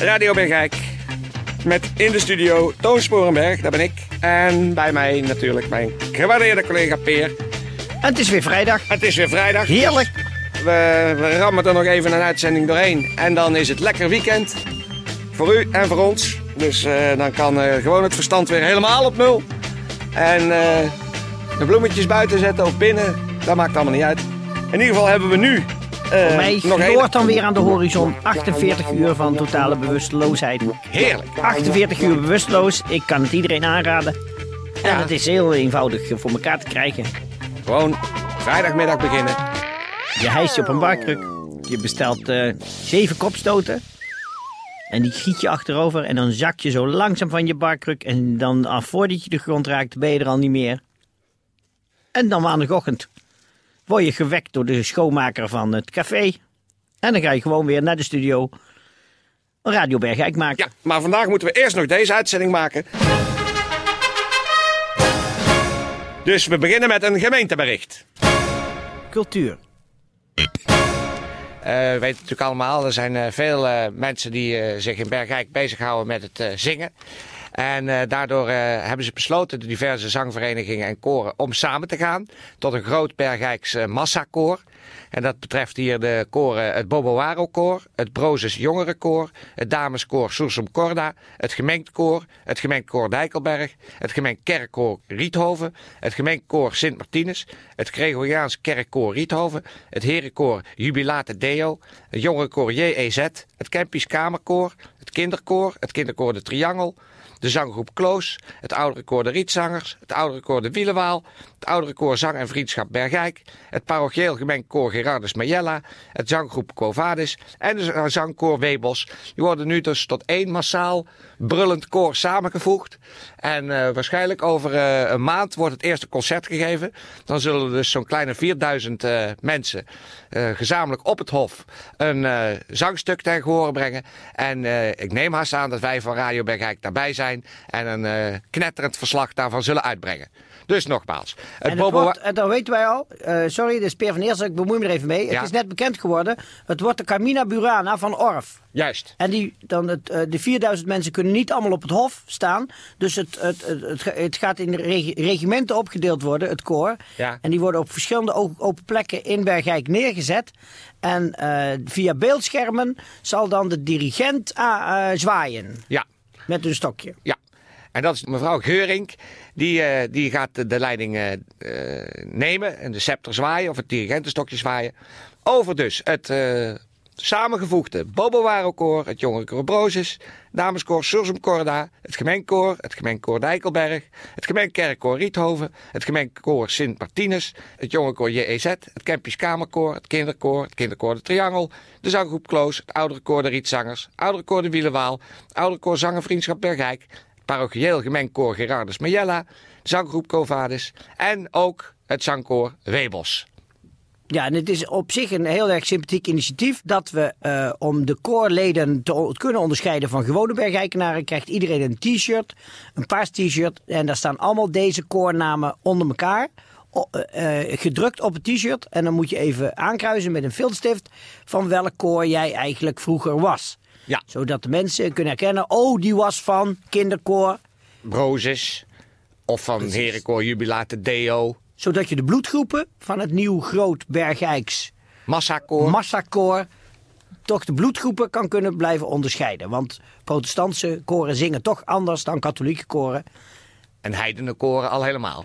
Radio Bergijk. Met in de studio Toon Sporenberg, dat ben ik. En bij mij natuurlijk mijn gewaardeerde collega Peer. En het is weer vrijdag. Het is weer vrijdag. Heerlijk. We, we rammen er nog even een uitzending doorheen. En dan is het lekker weekend. Voor u en voor ons. Dus eh, dan kan eh, gewoon het verstand weer helemaal op nul. En eh, de bloemetjes buiten zetten of binnen, dat maakt allemaal niet uit. In ieder geval hebben we nu Voor mij nog gloort dan weer aan de horizon 48 uur van totale bewusteloosheid. Heerlijk. 48 uur bewusteloos, ik kan het iedereen aanraden. En Ja. het is heel eenvoudig voor elkaar te krijgen. Gewoon vrijdagmiddag beginnen. Je hijst je op een barkruk, je bestelt eh, zeven kopstoten. En die giet je achterover en dan zak je zo langzaam van je barkruk. En dan, ah, voordat je de grond raakt, ben je er al niet meer. En dan maandagochtend word je gewekt door de schoonmaker van het café. En dan ga je gewoon weer naar de studio een Radio Bergijk maken. Ja, maar vandaag moeten we eerst nog deze uitzending maken. Dus we beginnen met een gemeentebericht. Cultuur. Eh, we weten natuurlijk allemaal, er zijn eh, veel eh, mensen die eh, zich in Bergijk bezighouden met het eh, zingen. En eh, daardoor eh, hebben ze besloten, de diverse zangverenigingen en koren, om samen te gaan tot een groot Bergijks eh, massakoor. En dat betreft hier de koren het Boboaro koor, het Brozes Jongerenkoor, het Dameskoor Soersum Corda, het gemengd koor, het gemengd koor Dijkelberg, het gemengd kerkkoor Riethoven, het gemengd koor Sint Martinus, het Gregoriaans kerkkoor Riethoven, het herenkoor Jubilate Deo, het jongerenkoor JEZ, het Kempisch Kamerkoor, het kinderkoor, het kinderkoor De Triangel, de zanggroep Kloos, het oudere koor de Rietzangers, het oudere koor de Wielenwaal, het oudere koor Zang en Vriendschap Bergijk, het parochieel gemengd koor Gerardus Majella, het zanggroep Covadis en de zangkoor Webos. Die worden nu dus tot één massaal brullend koor samengevoegd. En eh, waarschijnlijk over eh, een maand wordt het eerste concert gegeven. Dan zullen dus zo'n kleine 4000 eh, mensen eh, gezamenlijk op het Hof een eh, zangstuk ten gehore brengen. En eh, ik neem haast aan dat wij van Radio Bergijk daarbij zijn en een eh, knetterend verslag daarvan zullen uitbrengen. Dus nogmaals, het En het wordt, en dat weten wij al. Eh, sorry, dit is Peer van Eerst, ik bemoei me er even mee. Ja. Het is net bekend geworden. Het wordt de Carmina Burana van Orf. Juist. En die, dan het, eh, de 4000 mensen kunnen niet allemaal op het hof staan. Dus het, het, het, het, ga- het gaat in regi- regimenten opgedeeld worden, het koor. Ja. En die worden op verschillende open plekken in Bergijk neergezet. En via beeldschermen zal dan de dirigent ah, zwaaien Ja. Met een stokje. Ja, en dat is mevrouw Geurink. Die, eh, die gaat de, leiding eh, eh, nemen en de scepter zwaaien of het dirigentenstokje zwaaien. Over dus het samengevoegde Bobowarokoor, het jongerenkoor Brozes, dameskoor Sursum Corda, het gemengkoor, het gemengkoor Dijkelberg, het gemengkerkkoor Riethoven, het gemengkoor Sint Martinus, het jongerenkoor JEZ, het Kempisch Kamerkoor, het kinderkoor, het kinderkoor De Triangel, de zanggroep Kloos, het oudere koor De Rietzangers, het oudere koor De Wielenwaal, het oudere koor Zangenvriendschap Bergijk, het parochieel gemengkoor Gerardus Majella, de zanggroep Covadis en ook het zangkoor Webos. Ja, en het is op zich een heel erg sympathiek initiatief dat we eh, om de koorleden te kunnen onderscheiden van gewone bergijkenaren krijgt iedereen een t-shirt, een paars t-shirt en daar staan allemaal deze koornamen onder elkaar. eh, eh, gedrukt op het t-shirt en dan moet je even aankruisen met een filtstift van welk koor jij eigenlijk vroeger was. Ja. Zodat de mensen kunnen herkennen, oh die was van kinderkoor. Brozes of van herenkoor Jubilate Deo, Zodat je de bloedgroepen van het nieuw groot Bergijks Massakoor. massakoor toch de bloedgroepen kan kunnen blijven onderscheiden. Want protestantse koren zingen toch anders dan katholieke koren. en heidenenkoren al helemaal.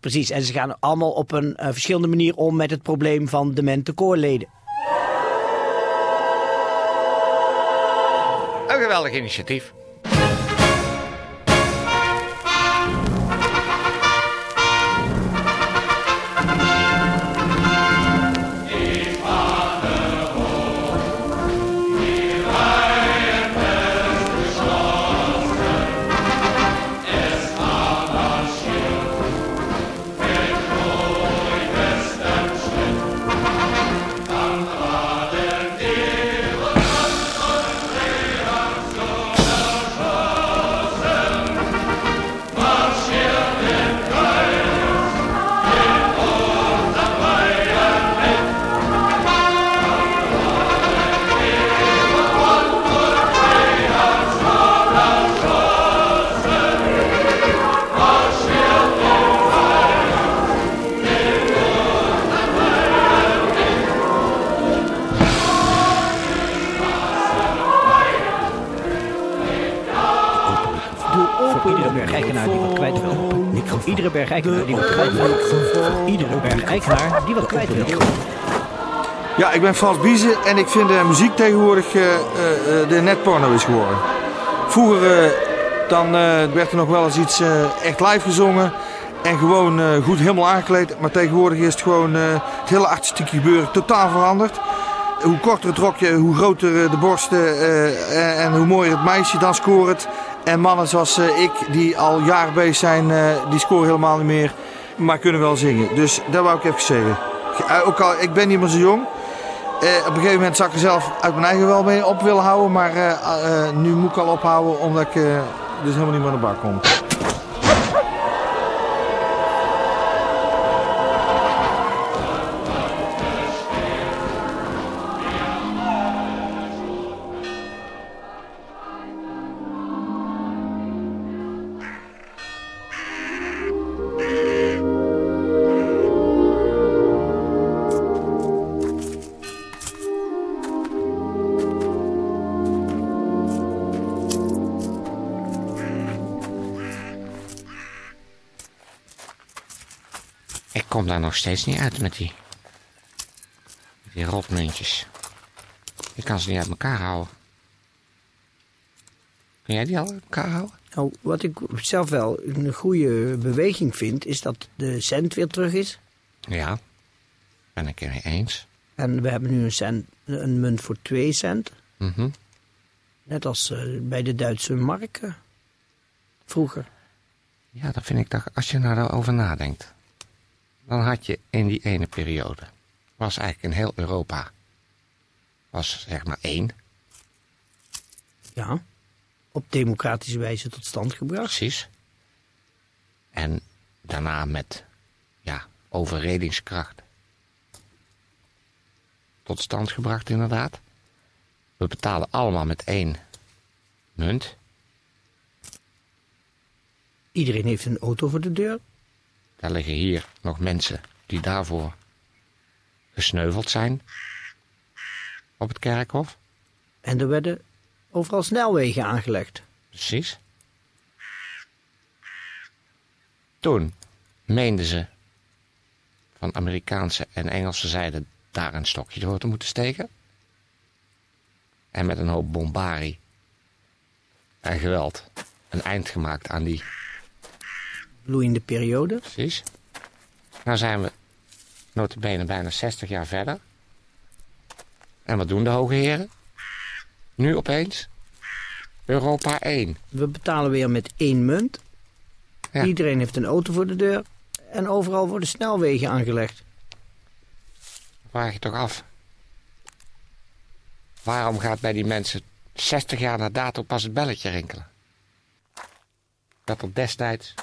Precies, en ze gaan allemaal op een eh, verschillende manier om met het probleem van demente koorleden. Een geweldig initiatief. Die wat kwijt wil. Iedere die wat kwijt wil. Ja, ik ben Frans Biezen en ik vind de muziek tegenwoordig eh, eh, de netporno is geworden. Vroeger eh, dan, werd er nog wel eens iets echt live gezongen en gewoon goed helemaal aangekleed. Maar tegenwoordig is het gewoon het hele artistieke gebeuren totaal veranderd. Hoe korter het rokje, hoe groter de borsten en, hoe mooier het meisje dan scoort. En mannen zoals eh, ik, die al jaren bezig zijn, eh, die scoren helemaal niet meer. Maar kunnen wel zingen. Dus dat wou ik even zeggen. Eh, ook al, ik ben niet meer zo jong. Op een gegeven moment zou ik er zelf uit mijn eigen wel mee op willen houden. Maar nu moet ik al ophouden omdat ik dus helemaal niet meer naar de bak kom. Kom daar nog steeds niet uit met die... die rotmuntjes. Ik kan ze niet uit elkaar houden. Kun jij die al uit elkaar houden? Nou, wat ik zelf wel een goede beweging vind, is dat de cent weer terug is. Ja, ben ik het mee eens. En we hebben nu een, cent, een munt voor 2 cent. Mhm. Net als eh, bij de Duitse marken vroeger. Ja, dat vind ik toch, als je nou daarover nadenkt. Dan had je in die ene periode, was eigenlijk in heel Europa, was zeg maar één, Ja, op democratische wijze tot stand gebracht. precies. En daarna met, ja, overredingskracht. Tot stand gebracht inderdaad. We betalen allemaal met één munt. Iedereen heeft een auto voor de deur. Daar liggen hier nog mensen die daarvoor gesneuveld zijn. Op het kerkhof. En er werden overal snelwegen aangelegd. Precies. Toen meenden ze van Amerikaanse en Engelse zijde daar een stokje door te moeten steken. En met een hoop bombarie en geweld een eind gemaakt aan die Bloeiende periode. Precies. Nou zijn we notabene bijna 60 jaar verder. En wat doen de hoge heren? Nu opeens Europa 1. We betalen weer met één munt. Ja. Iedereen heeft een auto voor de deur. En overal worden snelwegen aangelegd. Vraag je toch af. Waarom gaat bij die mensen 60 jaar na dato pas het belletje rinkelen? Dat er destijds...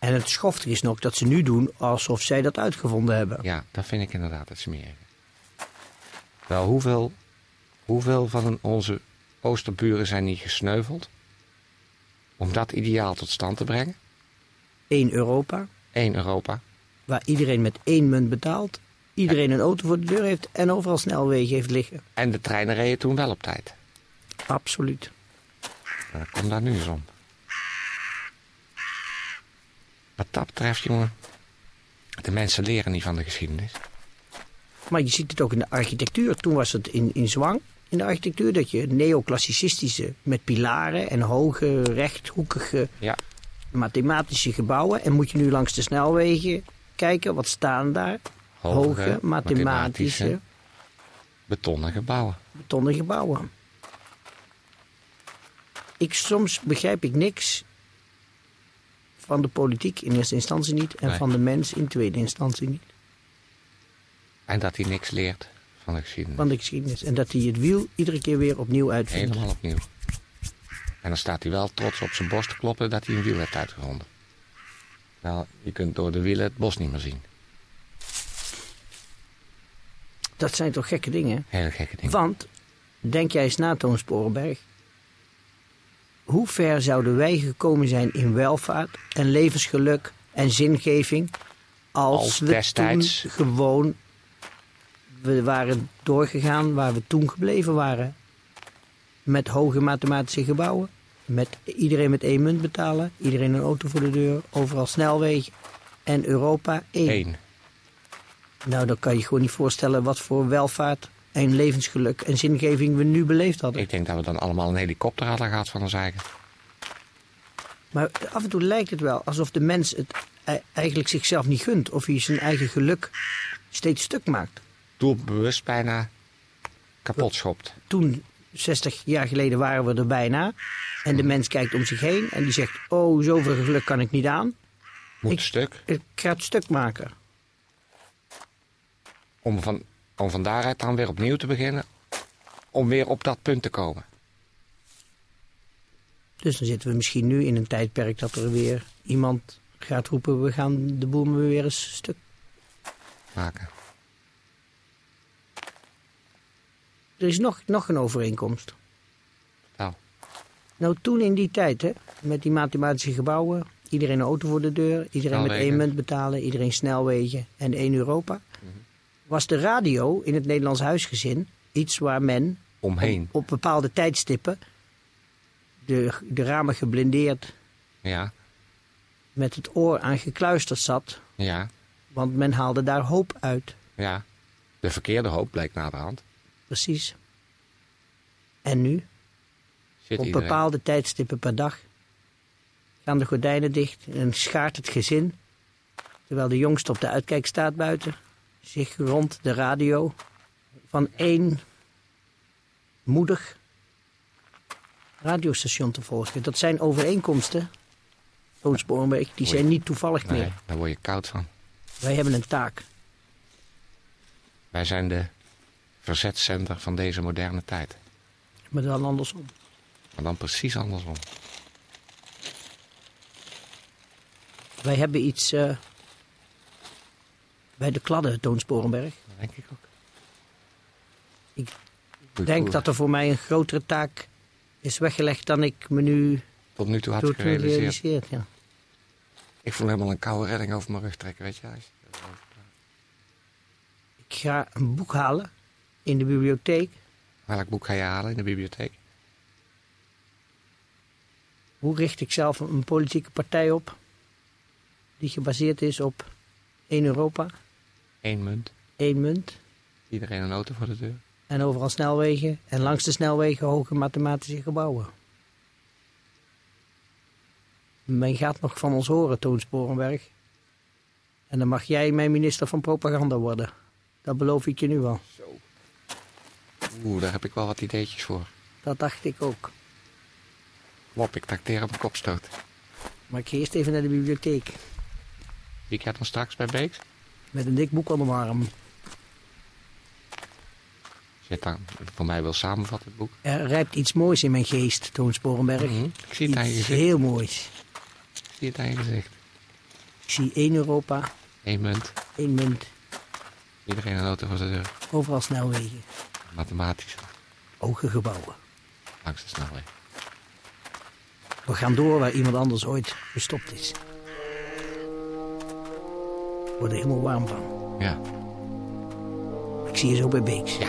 En het schoftig is nog dat ze nu doen alsof zij dat uitgevonden hebben. Ja, dat vind ik inderdaad het smerige. Wel, hoeveel, hoeveel van onze oosterburen zijn niet gesneuveld? Om dat ideaal tot stand te brengen? Eén Europa, Eén Europa. waar iedereen met één munt betaalt. Iedereen een auto voor de deur heeft en overal snelwegen heeft liggen. En de treinen reden toen wel op tijd. Absoluut. Maar kom daar nu eens om. Wat dat betreft, jongen. De mensen leren niet van de geschiedenis. Maar je ziet het ook in de architectuur. Toen was het in, in zwang in de architectuur dat je neoclassicistische met pilaren en hoge rechthoekige Ja. mathematische gebouwen. En moet je nu langs de snelwegen kijken, wat staan daar? Hoge, mathematische, betonnen gebouwen. betonnen gebouwen. Ik, soms begrijp ik niks van de politiek in eerste instantie niet en Nee. van de mens in tweede instantie niet. En dat hij niks leert van de geschiedenis. Van de geschiedenis. En dat hij het wiel iedere keer weer opnieuw uitvindt. Helemaal opnieuw. En dan staat hij wel trots op zijn borst te kloppen dat hij een wiel heeft uitgevonden. Nou, je kunt door de wielen het bos niet meer zien. Dat zijn toch gekke dingen? Hele gekke dingen. Want, denk jij eens na, Toon Sporenberg. Hoe ver zouden wij gekomen zijn in welvaart en levensgeluk en zingeving... als, Als we destijds. toen gewoon... We waren doorgegaan waar we toen gebleven waren. Met hoge mathematische gebouwen. met iedereen met één munt betalen, iedereen een auto voor de deur, overal snelwegen en Europa één. Eén. Nou, dan kan je gewoon niet voorstellen wat voor welvaart en levensgeluk en zingeving we nu beleefd hadden. Ik denk dat we dan allemaal een helikopter hadden gehad van ons eigen. Maar af en toe lijkt het wel alsof de mens het e- eigenlijk zichzelf niet gunt. Of hij zijn eigen geluk steeds stuk maakt. Doelbewust bijna kapot schopt. Toen, 60 jaar geleden, waren we er bijna. En de mens kijkt om zich heen en die zegt: Oh, zoveel geluk kan ik niet aan. Moet Ik- stuk. Ik ga het stuk maken. Om van, om van daaruit dan weer opnieuw te beginnen. Om weer op dat punt te komen. Dus dan zitten we misschien nu in een tijdperk dat er weer iemand gaat roepen: We gaan de boel maar weer eens stuk. Maken. Er is nog, nog een overeenkomst. Nou, Nou, toen in die tijd, hè, met die mathematische gebouwen, iedereen een auto voor de deur, iedereen met één munt betalen, iedereen snelwegen en één Europa, was de radio in het Nederlands huisgezin iets waar men omheen. op, op bepaalde tijdstippen de, de ramen geblindeerd Ja, met het oor aan gekluisterd zat, ja, want men haalde daar hoop uit. ja. De verkeerde hoop bleek naderhand. Precies. En nu? Zit Op iedereen. bepaalde tijdstippen per dag gaan de gordijnen dicht en schaart het gezin, terwijl de jongste op de uitkijk staat buiten, zich rond de radio van één moedig radiostation te volgen. Dat zijn overeenkomsten, Toon Sporenberg, die zijn niet toevallig Nee, meer. daar word je koud van. Wij hebben een taak. Wij zijn de verzetscenter van deze moderne tijd. Maar dan andersom. Maar dan precies andersom. Wij hebben iets eh, bij de kladden, Toon Sporenberg. Dat denk ik ook. Ik denk dat er voor mij een grotere taak is weggelegd dan ik me nu tot nu toe had gerealiseerd. gerealiseerd. Ja. Ik voel helemaal een koude redding over mijn rug trekken, weet je. Ik ga een boek halen in de bibliotheek. Welk boek ga je halen in de bibliotheek? Hoe richt ik zelf een politieke partij op die gebaseerd is op één Europa, Eén munt. één munt Iedereen een auto voor de deur. en overal snelwegen en langs de snelwegen hoge mathematische gebouwen. Men gaat nog van ons horen, Toon Sporenberg. En dan mag jij mijn minister van propaganda worden. Dat beloof ik je nu al. Oeh, daar heb ik wel wat ideetjes voor. Dat dacht ik ook. Wop, ik tacteer op mijn kopstoot. Maar ik ga eerst even naar de bibliotheek. Wie gaat dan straks bij Beeks? Met een dik boek onder mijn arm. Dan voor mij wel samenvatten het boek. Er rijpt iets moois in mijn geest, Toon Sporenberg. Mhm, Ik zie het aan je gezicht. heel moois. Ik zie het aan je gezicht. Ik zie één Europa, Eén munt. één munt, Iedereen een auto voor de deur. overal snelwegen, Mathematisch. hoge gebouwen. Langs de snelweg. We gaan door waar iemand anders ooit gestopt is. Ik word er helemaal warm van. Ja. Ik zie je zo bij Beeks. Ja.